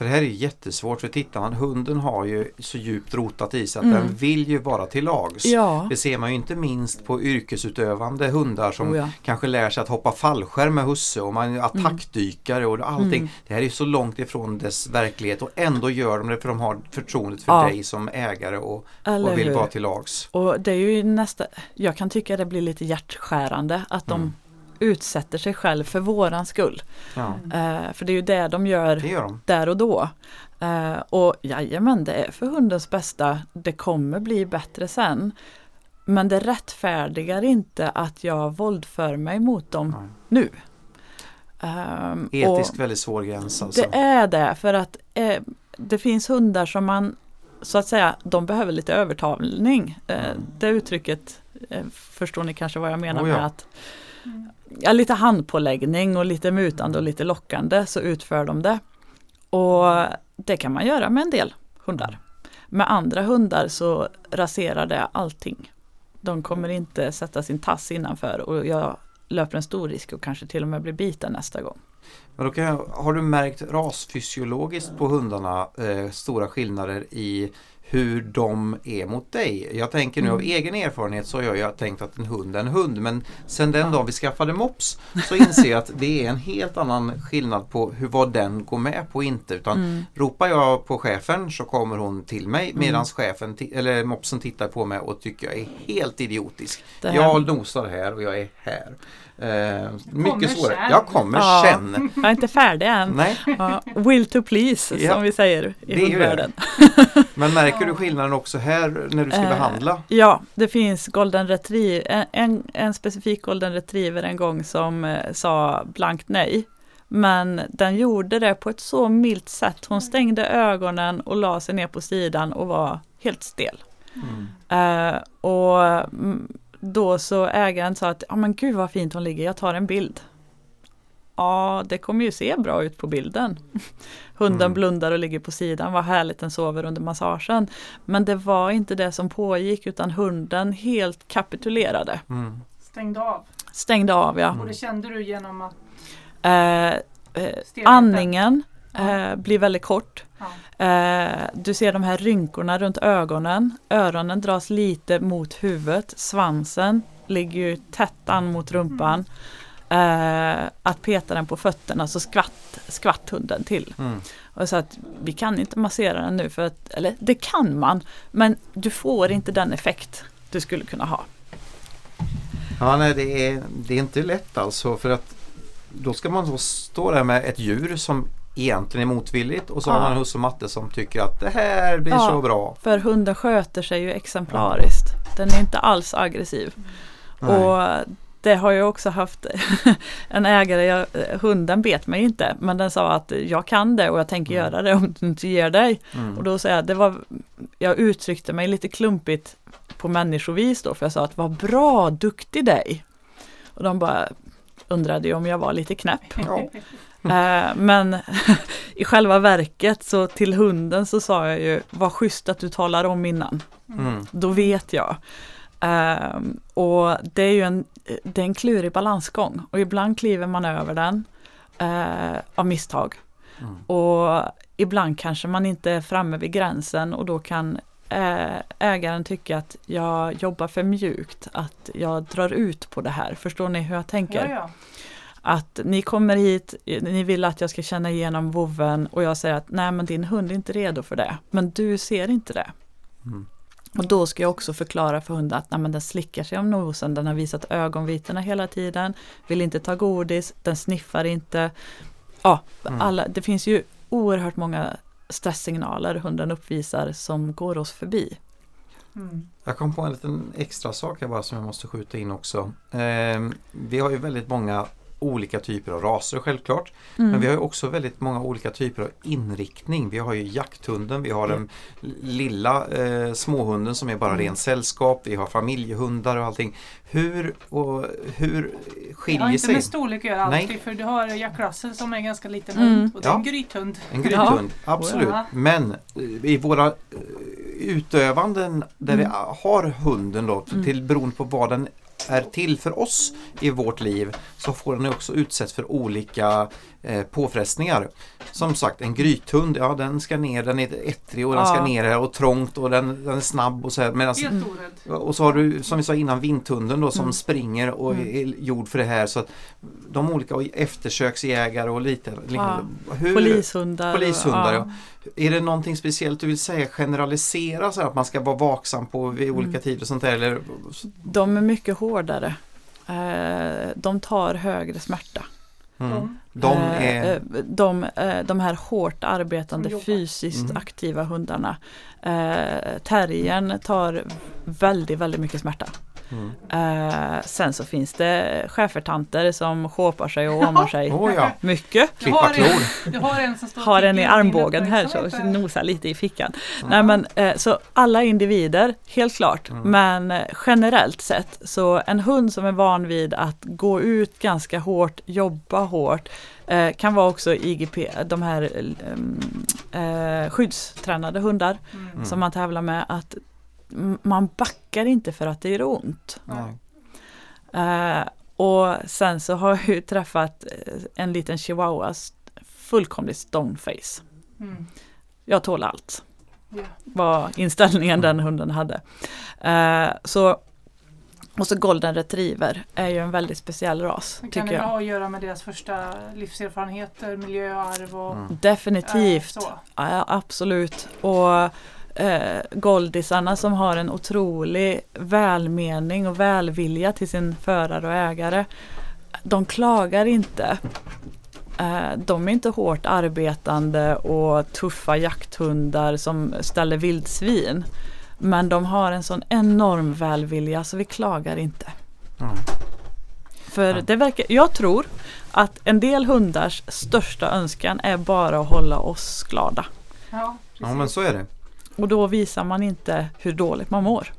För det här är jättesvårt för tittar man, hunden har ju så djupt rotat i sig att Mm. den vill ju vara till lags. Ja, Det ser man ju inte minst på yrkesutövande hundar som oh ja. kanske lär sig att hoppa fallskärm med husse och man är attackdykare och allting. Mm. Det här är så långt ifrån dess verklighet och ändå gör de det för de har förtroendet för Ja. dig som ägare och, och vill hur? vara till lags. Och det är ju nästa, jag kan tycka det blir lite hjärtskärande att de Mm. Utsätter sig själv för våran skull. Ja, Eh, för det är ju det de gör det gör de. där och då. Eh, och jajamän, det är för hundens bästa. Det kommer bli bättre sen. Men det rättfärdigar inte att jag våldför mig mot dem Nej. nu. Ehm, Etiskt och väldigt svår gräns alltså. det är det för att eh, det finns hundar som man så att säga, de behöver lite övertalning. Eh, Mm. Det uttrycket eh, förstår ni kanske vad jag menar Oh ja. med att ja, lite handpåläggning och lite mutande och lite lockande så utför de det. Och det kan man göra med en del hundar. Med andra hundar så raserar det allting. De kommer inte sätta sin tass innanför och jag löper en stor risk och kanske till och med blir biten nästa gång. Men då kan jag, har du märkt rasfysiologiskt på hundarna eh, stora skillnader i hur de är mot dig? Jag tänker nu av egen erfarenhet så har jag ju tänkt att en hund är en hund men sen den dagen vi skaffade mops så inser jag att det är en helt annan skillnad på hur vad den går med på och inte utan Mm. ropar jag på chefen så kommer hon till mig medan chefen eller mopsen tittar på mig och tycker jag är helt idiotisk. Här- Jag nosar här och jag är här. Eh, mycket svårare. sen. Jag kommer Ja. sen. Jag är inte färdig än. Nej. Ja, will to please Ja, som vi säger i hundvärlden. Men märker du skillnaden också här när du ska Eh, behandla? Ja, det finns golden retriever, en, en, en specifik golden retriever en gång som eh, sa blankt nej. Men den gjorde det på ett så milt sätt. Hon stängde ögonen och la sig ner på sidan och var helt stel. Mm. Eh, och mm, då så ägaren sa att, ja men gud vad fint hon ligger, jag tar en bild. Ja, det kommer ju se bra ut på bilden. Hunden Mm. blundar och ligger på sidan, vad härligt den sover under massagen. Men det var inte det som pågick utan hunden helt kapitulerade. Mm. Stängde av. Stängde av ja. Och det kände du genom att Eh, eh, andningen Ja. eh, blir väldigt kort. Ja. Eh, du ser de här rynkorna runt ögonen. Öronen dras lite mot huvudet. Svansen ligger ju tätt an mot rumpan. Eh, att peta den på fötterna så skvatt, skvatt hunden till. Mm. Och så att vi kan inte massera den nu för att, eller det kan man, men du får inte den effekt du skulle kunna ha. Ja, nej, det är, det är inte lätt alltså för att då ska man då stå där med ett djur som egentligen är motvilligt och så har Ja. man en husse och matte som tycker att det här blir Ja. så bra. För hunden sköter sig ju exemplariskt. Den är inte alls aggressiv. Nej. Och det har jag också haft en ägare, jag, hunden bet mig inte, men den sa att jag kan det och jag tänker Mm. göra det om du inte ger dig. Mm. Och då sa jag, det var, jag uttryckte mig lite klumpigt på människovis då, för jag sa att vad bra, duktig dig. Och de bara undrade om jag var lite knäpp. Ja. Eh, men i själva verket så till hunden så sa jag ju, vad schysst att du talar om innan. Mm. Då vet jag. Ehm, och det är ju en, det är en klurig balansgång och ibland kliver man över den eh, av misstag. Mm. Och ibland kanske man inte är framme vid gränsen och då kan eh, ägaren tycka att jag jobbar för mjukt, att jag drar ut på det här. Förstår ni hur jag tänker? Ja, ja. Att ni kommer hit, ni vill att jag ska känna igenom vovven och jag säger att nej men din hund är inte redo för det. Men du ser inte det. Mm. Och då ska jag också förklara för hunden att nej, men den slickar sig om nosen, den har visat ögonvitorna hela tiden, vill inte ta godis, den sniffar inte. Ja, Mm. alla, det finns ju oerhört många stresssignaler hunden uppvisar som går oss förbi. Mm. Jag kom på en liten extra sak här bara som jag måste skjuta in också. Ehm, vi har ju väldigt många olika typer av raser självklart. Mm. Men vi har ju också väldigt många olika typer av inriktning. Vi har ju jakthunden, vi har den lilla eh, småhunden som är bara Mm. ren sällskap, vi har familjehundar och allting. Hur, och, hur Det har skiljer inte sig med storlek att göra Nej. alltid för du har Jack Russell som är en ganska liten Mm. hund och det är en Ja. grythund. en grythund? Absolut. Ja. Men eh, i våra eh, utövanden där vi Mm. har hunden då, Mm. till beroende på vad den är till för oss i vårt liv så får den också utsätts för olika eh, påfrestningar. Som sagt en grythund, ja den ska ner, den är ettrig och den ska Ja. ner här och trångt och den, den är snabb och så här. Medans, Helt Mm. orädd. och så har du som vi sa innan vinthunden då som Mm. springer och Mm. är gjord för det här. Så att de olika och eftersöksjägare och lite liknande. Hur, Polishundar. Polishundar, ja. Är det någonting speciellt du vill säga generalisera så att man ska vara vaksam på vid olika Mm. tider och sånt där? Eller? De är mycket hårdare. Eh, de tar högre smärta. Mm. De Eh, är... eh, de, eh, de här hårt arbetande fysiskt Mm. aktiva hundarna. Terriern tar väldigt, väldigt mycket smärta. Mm. Eh, sen så finns det schäfertanter som shåpar sig och åmar sig Oh, ja. mycket. Jag har, en, jag har en som står Har en i armbågen här så nosar lite i fickan. Nej, men, eh, så alla individer, helt klart. Mm. Men eh, generellt sett så en hund som är van vid att gå ut ganska hårt, jobba hårt, eh, kan vara också IGP, de här eh, skyddstränade hundar Mm. som man tävlar med. att man backar inte för att det gör ont. Eh, och sen så har jag ju träffat eh, en liten chihuahua, fullkomligt stoneface. Mm. Jag tål allt, Ja. var inställningen den hunden hade. Eh, så, och så golden retriever är ju en väldigt speciell ras, Det kan tycker det ha att göra med deras första livserfarenheter, miljöarv och Mm. Definitivt, så. ja, absolut. Och eh, Goldisarna som har en otrolig välmening och välvilja till sin förare och ägare. De klagar inte. Eh, de är inte hårt arbetande och tuffa jakthundar som ställer vildsvin. Men de har en sån enorm välvilja så vi klagar inte. Mm. För Ja. det verkar, jag tror att en del hundars största önskan är bara att hålla oss glada. Ja, Ja men så är det. Och då visar man inte hur dåligt man mår.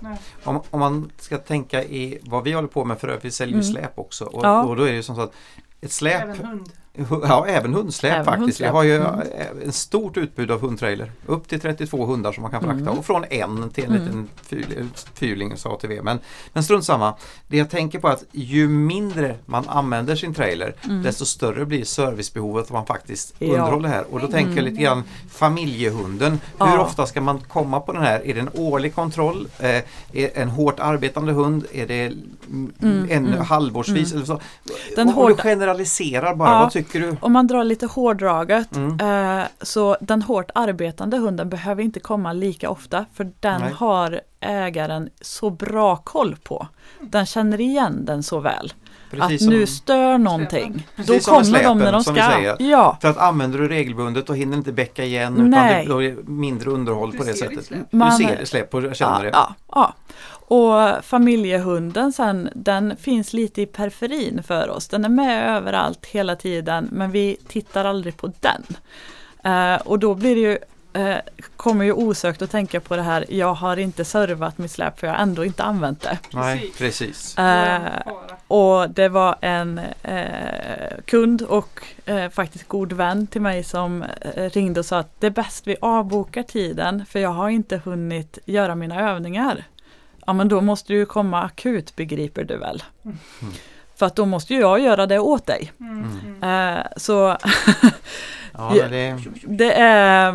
Nej. Om, om man ska tänka i vad vi håller på med för övrigt, vi säljer ju Mm. släp också och, Ja. och då är det ju som så att ett släp, Även hund. hu- ja även hundsläp Även faktiskt. hundsläp. Vi har ju Mm. eh, ett stort utbud av hundtrailer. Upp till 32 hundar som man kan frakta Mm. och från en till en Mm. liten fyl, fyrling så ATV. Men, men strunt samma. Det jag tänker på är att ju mindre man använder sin trailer Mm. desto större blir servicebehovet om man faktiskt Ja. underhåller det här. Och då tänker jag lite grann familjehunden. Hur Ja. ofta ska man komma på den här? Är det en årlig kontroll? Eh, är en hårt arbetande hund? Är det mm, en mm, halvårsvis? mm. Eller så? Den och, och du hårda- generaliserar bara. Ja. Vad tycker du? Om man drar lite hårdraget Mm. eh, så den hårt arbetande hunden behöver inte komma lika ofta för den Nej. har ägaren så bra koll på. Den känner igen den så väl. Precis att nu stör någonting. Då kommer de när de ska. Ja, För att använder du regelbundet och hinner inte bäcka igen utan Nej. det blir mindre underhåll Du på det sättet. släp. Du Man- ser det, släpp och känner ja, det. ja, ja. Och familjehunden sen, den finns lite i periferin för oss. Den är med överallt hela tiden men vi tittar aldrig på den. Eh, och då blir det ju eh, kommer ju osökt att tänka på det här, jag har inte servat mitt släp för jag har ändå inte använt det. Nej, Precis. Eh, och det var en eh, kund och eh, faktiskt god vän till mig som eh, ringde och sa att det är bäst vi avbokar tiden för jag har inte hunnit göra mina övningar. Ja men då måste du ju komma akut begriper du väl. Mm. För att då måste ju jag göra det åt dig. Mm. Mm. Eh, så Ja, det, det är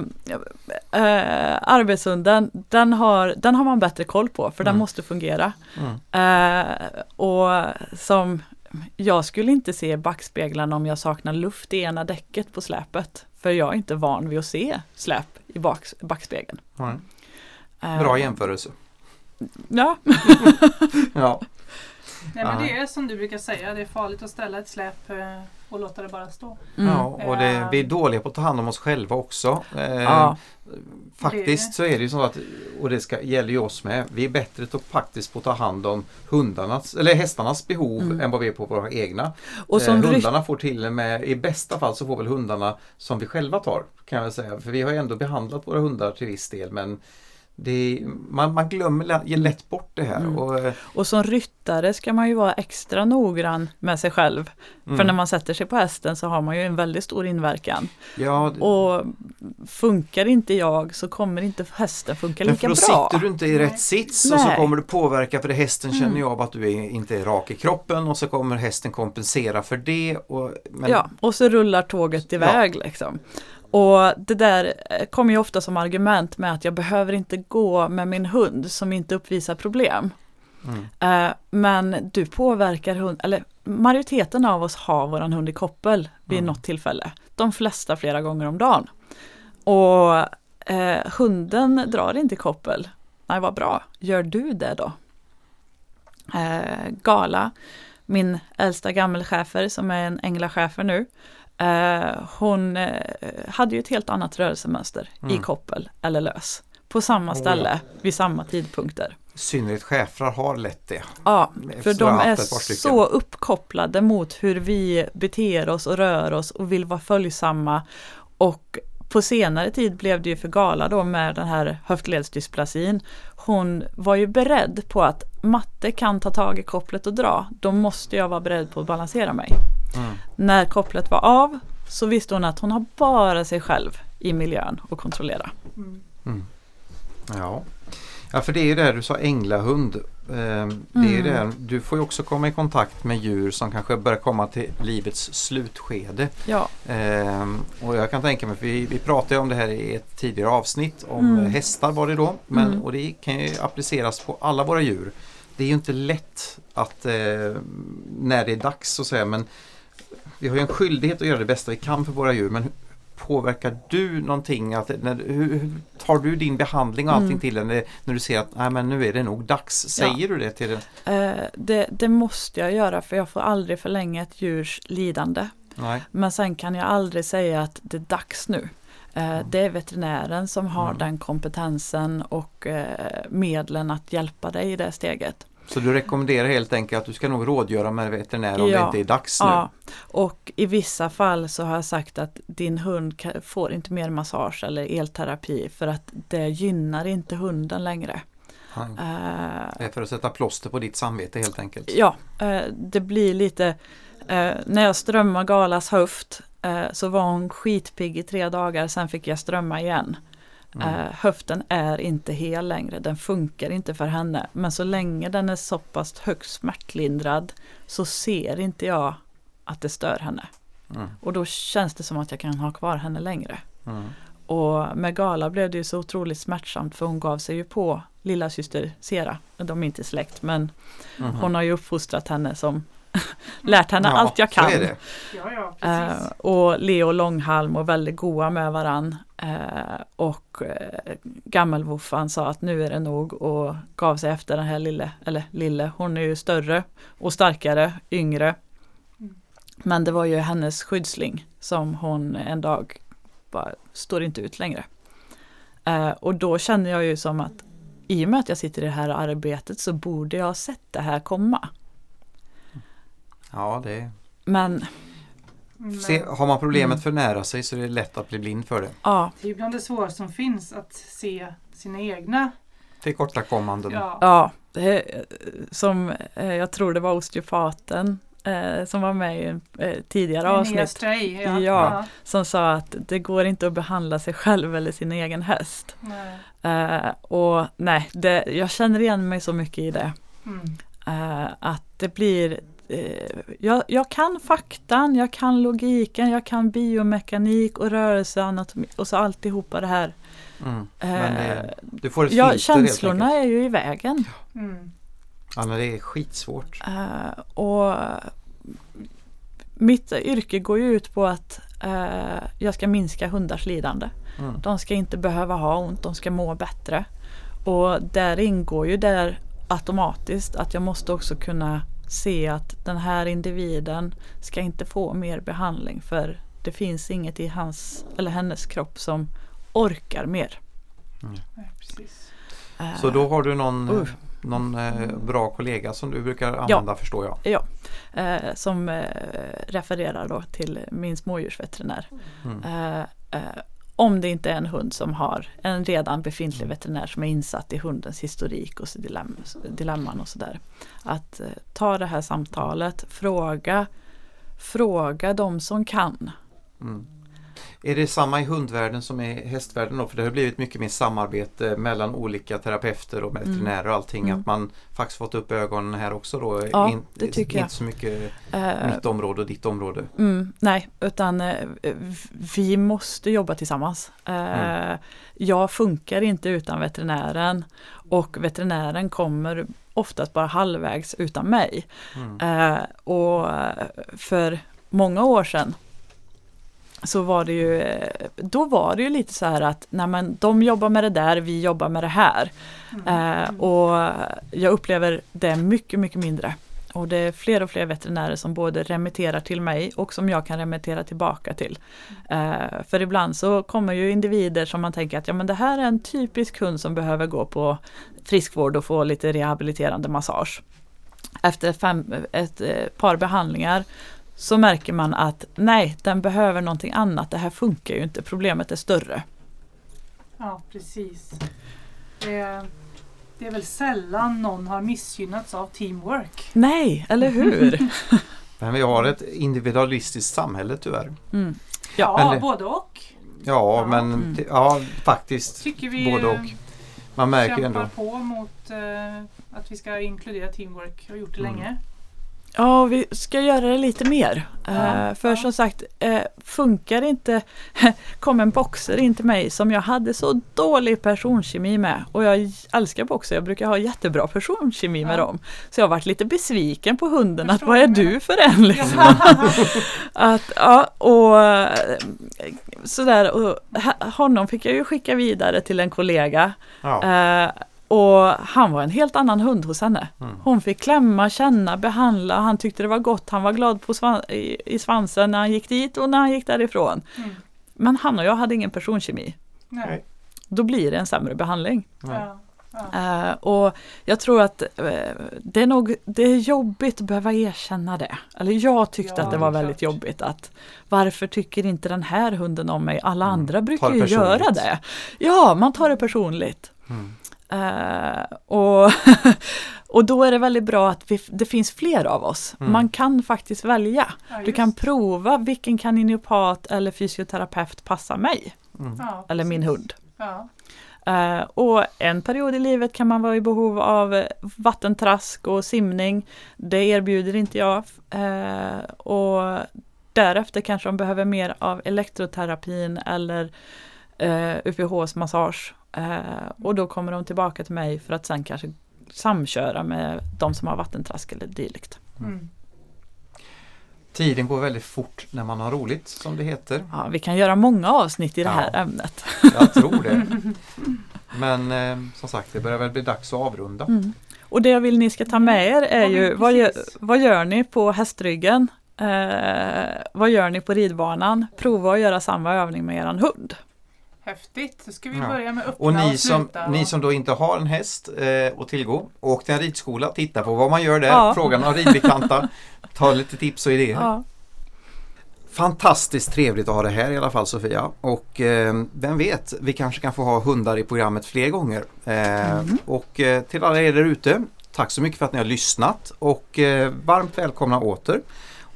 eh, arbetshunden, den har, den har man bättre koll på för den Mm. måste fungera. mm. Eh, och som jag skulle inte se backspeglarna om jag saknar luft i ena däcket på släpet. För jag är inte van vid att se släp i bak, backspegeln. Bra jämförelse. Ja, Ja. Nej, men det är som du brukar säga, det är farligt att ställa ett släp eh, och låta det bara stå. mm. ja, och det, vi är dåliga på att ta hand om oss själva också. Eh, ja. Faktiskt så är det ju så att, och det ska, gäller ju oss med, vi är bättre to- faktiskt på att ta hand om hundarnas, eller hästarnas behov Mm. än vad vi är på våra egna. Och som eh, hundarna får till och med, i bästa fall så får väl hundarna som vi själva tar kan jag väl säga. För vi har ju ändå behandlat våra hundar till viss del men det, man, man glömmer lä- lätt bort det här. Mm. Och, eh, och som ryttare ska man ju vara extra noggrann med sig själv. För mm. när man sätter sig på hästen så har man ju en väldigt stor inverkan. ja, det- Och funkar inte jag så kommer inte hästen funka lika för då bra. sitter du inte i Nej. rätt sits och så Nej. kommer du påverka för hästen Mm. känner ju av att du är, inte är rak i kroppen och så kommer hästen kompensera för det. Och, men, Ja, och så rullar tåget iväg liksom. Och det där eh, kommer ju ofta som argument med att jag behöver inte gå med min hund som inte uppvisar problem. Mm. Eh, men du påverkar hund, eller majoriteten av oss har våran hund i koppel vid Mm. något tillfälle. De flesta flera gånger om dagen. Och eh, hunden drar inte i koppel. Nej, vad bra. Gör du det då? Eh, Gala, min äldsta gammelchefer som är en änglachefer nu. Eh, hon eh, hade ju ett helt annat rörelsemönster i Mm. koppel eller lös. På samma Oh, ställe vid samma tidpunkter. synnerhet schäfrar har lätt det. Ja, för de är så uppkopplade mot hur vi beter oss och rör oss och vill vara följsamma. Och på senare tid blev det ju för Gala då med den här höftledsdysplasin. Hon var ju beredd på att matte kan ta tag i kopplet och dra. Då måste jag vara beredd på att balansera mig. Mm. När kopplet var av så visste hon att hon har bara sig själv i miljön att kontrollera. Mm. Ja. ja, för det är ju det du sa änglahund. Eh, Det är Mm. det. Du får ju också komma i kontakt med djur som kanske börjar komma till livets slutskede. Ja, Ehm, och jag kan tänka mig, för vi, vi pratade om det här i ett tidigare avsnitt om Mm. hästar var det då. Men, Mm. Och det kan ju appliceras på alla våra djur. Det är ju inte lätt att eh, när det är dags så att säga men vi har ju en skyldighet att göra det bästa vi kan för våra djur men påverkar du någonting? Att, när, hur, tar du din behandling och allting Mm. till den när, när du ser att Nej, men nu är det nog dags? Säger du det till den? eh, det, det måste jag göra för jag får aldrig förlänga ett djurs lidande. Nej. Men sen kan jag aldrig säga att det är dags nu. Eh, Det är veterinären som har Mm. den kompetensen och eh, medlen att hjälpa dig i det steget. Så du rekommenderar helt enkelt att du ska nog rådgöra med veterinär om det Ja. inte är dags nu? Ja, och i vissa fall så har jag sagt att din hund får inte mer massage eller elterapi för att det gynnar inte hunden längre. Eh, Det är för att sätta plåster på ditt samvete helt enkelt. Ja, eh, det blir lite eh, När jag strömmade Galas höft så var hon skitpigg i tre dagar, sen fick jag strömma igen. Mm. Eh, höften är inte hel längre, den funkar inte för henne. Men så länge den är så pass högst smärtlindrad så ser inte jag att det stör henne. Mm. Och då känns det som att jag kan ha kvar henne längre. Mm. Och med Gala blev det ju så otroligt smärtsamt för hon gav sig ju på lilla syster Sera. De är inte släkt men Mhm. hon har ju uppfostrat henne som lärt henne Ja, allt jag kan. är det. Ja, ja, Eh, och Leo Långhalm var väldigt goa med varann. Eh, och eh, gammelvoffan sa att nu är det nog och gav sig efter den här lille, eller lille, hon är ju större och starkare, yngre. Mm. Men det var ju hennes skyddsling som hon en dag bara står inte ut längre. Eh, och då känner jag ju som att i och med att jag sitter i det här arbetet så borde jag ha sett det här komma. Ja, det Men Men Se, har man problemet Mm. för nära sig så är det lätt att bli blind för det. ja, Det är ju bland det svåraste som finns att se sina egna. Tillkortakommanden. Ja. Ja, det, är, som eh, jag tror det var osteopaten eh, som var med i en eh, tidigare Linnea avsnitt Stray, Ja. ja. som sa att det går inte att behandla sig själv eller sin egen häst. Nej. Eh, och nej, det, jag känner igen mig så mycket i det. Mm. Eh, att det blir eh, jag, jag kan faktan, jag kan logiken, jag kan biomekanik och rörelseanatomi och så alltihopa det här. Mm. Men Eh, det, du får ett ja, filter känslorna är ju i vägen. Mm. Ja, men det är skitsvårt. Eh, och mitt yrke går ju ut på att eh, jag ska minska hundars lidande. Mm. De ska inte behöva ha ont, de ska må bättre. Och där ingår ju där automatiskt att jag måste också kunna se att den här individen ska inte få mer behandling för det finns inget i hans eller hennes kropp som orkar mer. Nej, precis. Eh, Så då har du någon, Uh. någon eh, bra kollega som du brukar använda förstår jag. eh, som eh, refererar då till min smådjursveterinär. Mm. Eh, om det inte är en hund som har en redan befintlig veterinär som är insatt i hundens historik och dilemma, dilemman och sådär. Att eh, ta det här samtalet, fråga, fråga de som kan. Mm. Är det samma i hundvärlden som i hästvärlden då? För det har blivit mycket mer samarbete mellan olika terapeuter och veterinärer och allting. Mm. Att man faktiskt fått upp ögonen här också då. Ja, det tycker jag. Inte så mycket Eh, mitt område och ditt område. Mm, nej, utan eh, vi måste jobba tillsammans. Eh, Mm. Jag funkar inte utan veterinären och veterinären kommer oftast bara halvvägs utan mig. Mm. Eh, och eh, för många år sedan så var det ju, då var det ju lite så här att nej men, de jobbar med det där, vi jobbar med det här. Mm. Eh, och jag upplever det mycket, mycket mindre. Och det är fler och fler veterinärer som både remitterar till mig och som jag kan remittera tillbaka till. Eh, för ibland så kommer ju individer som man tänker att ja men det här är en typisk hund som behöver gå på friskvård och få lite rehabiliterande massage. Efter fem, ett, eh, par behandlingar så märker man att nej, den behöver någonting annat. Det här funkar ju inte, problemet är större. Ja, precis. Det, det är väl sällan någon har missgynnats av teamwork. Nej, eller hur? Men vi har ett individualistiskt samhälle tyvärr. Mm. Ja, det- både och. Ja, Ja. men Mm. ja, faktiskt. Tycker vi Både och. Man märker kämpar ändå. på mot eh, att vi ska inkludera teamwork. Har gjort det Mm. länge. Ja, vi ska göra det lite mer. Ja, Eh, för ja. som sagt, eh, funkar inte, kom en boxer in till mig som jag hade så dålig personkemi med. Och jag älskar boxer, jag brukar ha jättebra personkemi med Ja. dem. Så jag har varit lite besviken på hunden, att Förstår vad är du för en liksom? att, ja, och eh, sådär, och honom fick jag ju skicka vidare till en kollega. Ja. Och han var en helt annan hund hos henne. Mm. Hon fick klämma, känna, behandla. Han tyckte det var gott. Han var glad på svan- i, i svansen när han gick dit och när han gick därifrån. Mm. Men han och jag hade ingen personkemi. Nej. Då blir det en sämre behandling. Ja. Ja. Eh, och jag tror att eh, det är nog det är jobbigt att behöva erkänna det. Eller jag tyckte Ja, att det var är väldigt klart. jobbigt att varför tycker inte den här hunden om mig? Alla Mm. andra brukar ju göra det. Ja, man tar det personligt. Mm. Eh, och, och då är det väldigt bra att vi, det finns fler av oss. Mm. Man kan faktiskt välja. Ja, Du kan prova vilken kaninopat eller fysioterapeut passar mig Mm. Ja, eller min hund. Ja. Eh, och en period i livet kan man vara i behov av vattentrask och simning. Det erbjuder inte jag. Eh, och därefter kanske de behöver mer av elektroterapin eller eh, UPHs massage. Eh, och då kommer de tillbaka till mig för att sen kanske samköra med de som har vattentrask eller dylikt. Mm. Tiden går väldigt fort när man har roligt som det heter. Ja, vi kan göra många avsnitt i det Ja. här ämnet. Jag tror det. Men eh, som sagt, det börjar väl bli dags att avrunda. Mm. Och det jag vill ni ska ta med er är Ja, ju vad gör, vad gör ni på hästryggen? Eh, vad gör ni på ridbanan? Prova att göra samma övning med eran hund. Häftigt. Då ska vi Ja. börja med öppna Och ni och som, sluta. ni som då inte har en häst eh, att tillgå, åk till en ridskola, titta på vad man gör där, Ja. fråga några ridbekanta, ta lite tips och idéer. Ja. Fantastiskt trevligt att ha det här i alla fall Sofia och eh, vem vet, vi kanske kan få ha hundar i programmet fler gånger. Eh, Mm. Och eh, till alla er där ute, tack så mycket för att ni har lyssnat och eh, varmt välkomna åter.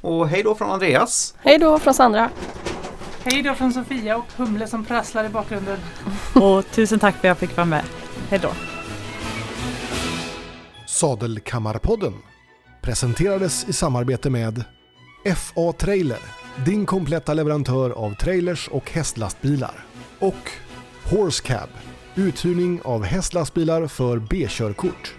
Och hej då från Andreas. Hej då från Sandra! Hej då från Sofia och Humle som prasslar i bakgrunden. Och tusen tack för att jag fick vara med. Hej då. Sadelkammarpodden presenterades i samarbete med FA Trailer, din kompletta leverantör av trailers och hästlastbilar. Och Horse Cab, uthyrning av hästlastbilar för B-körkort.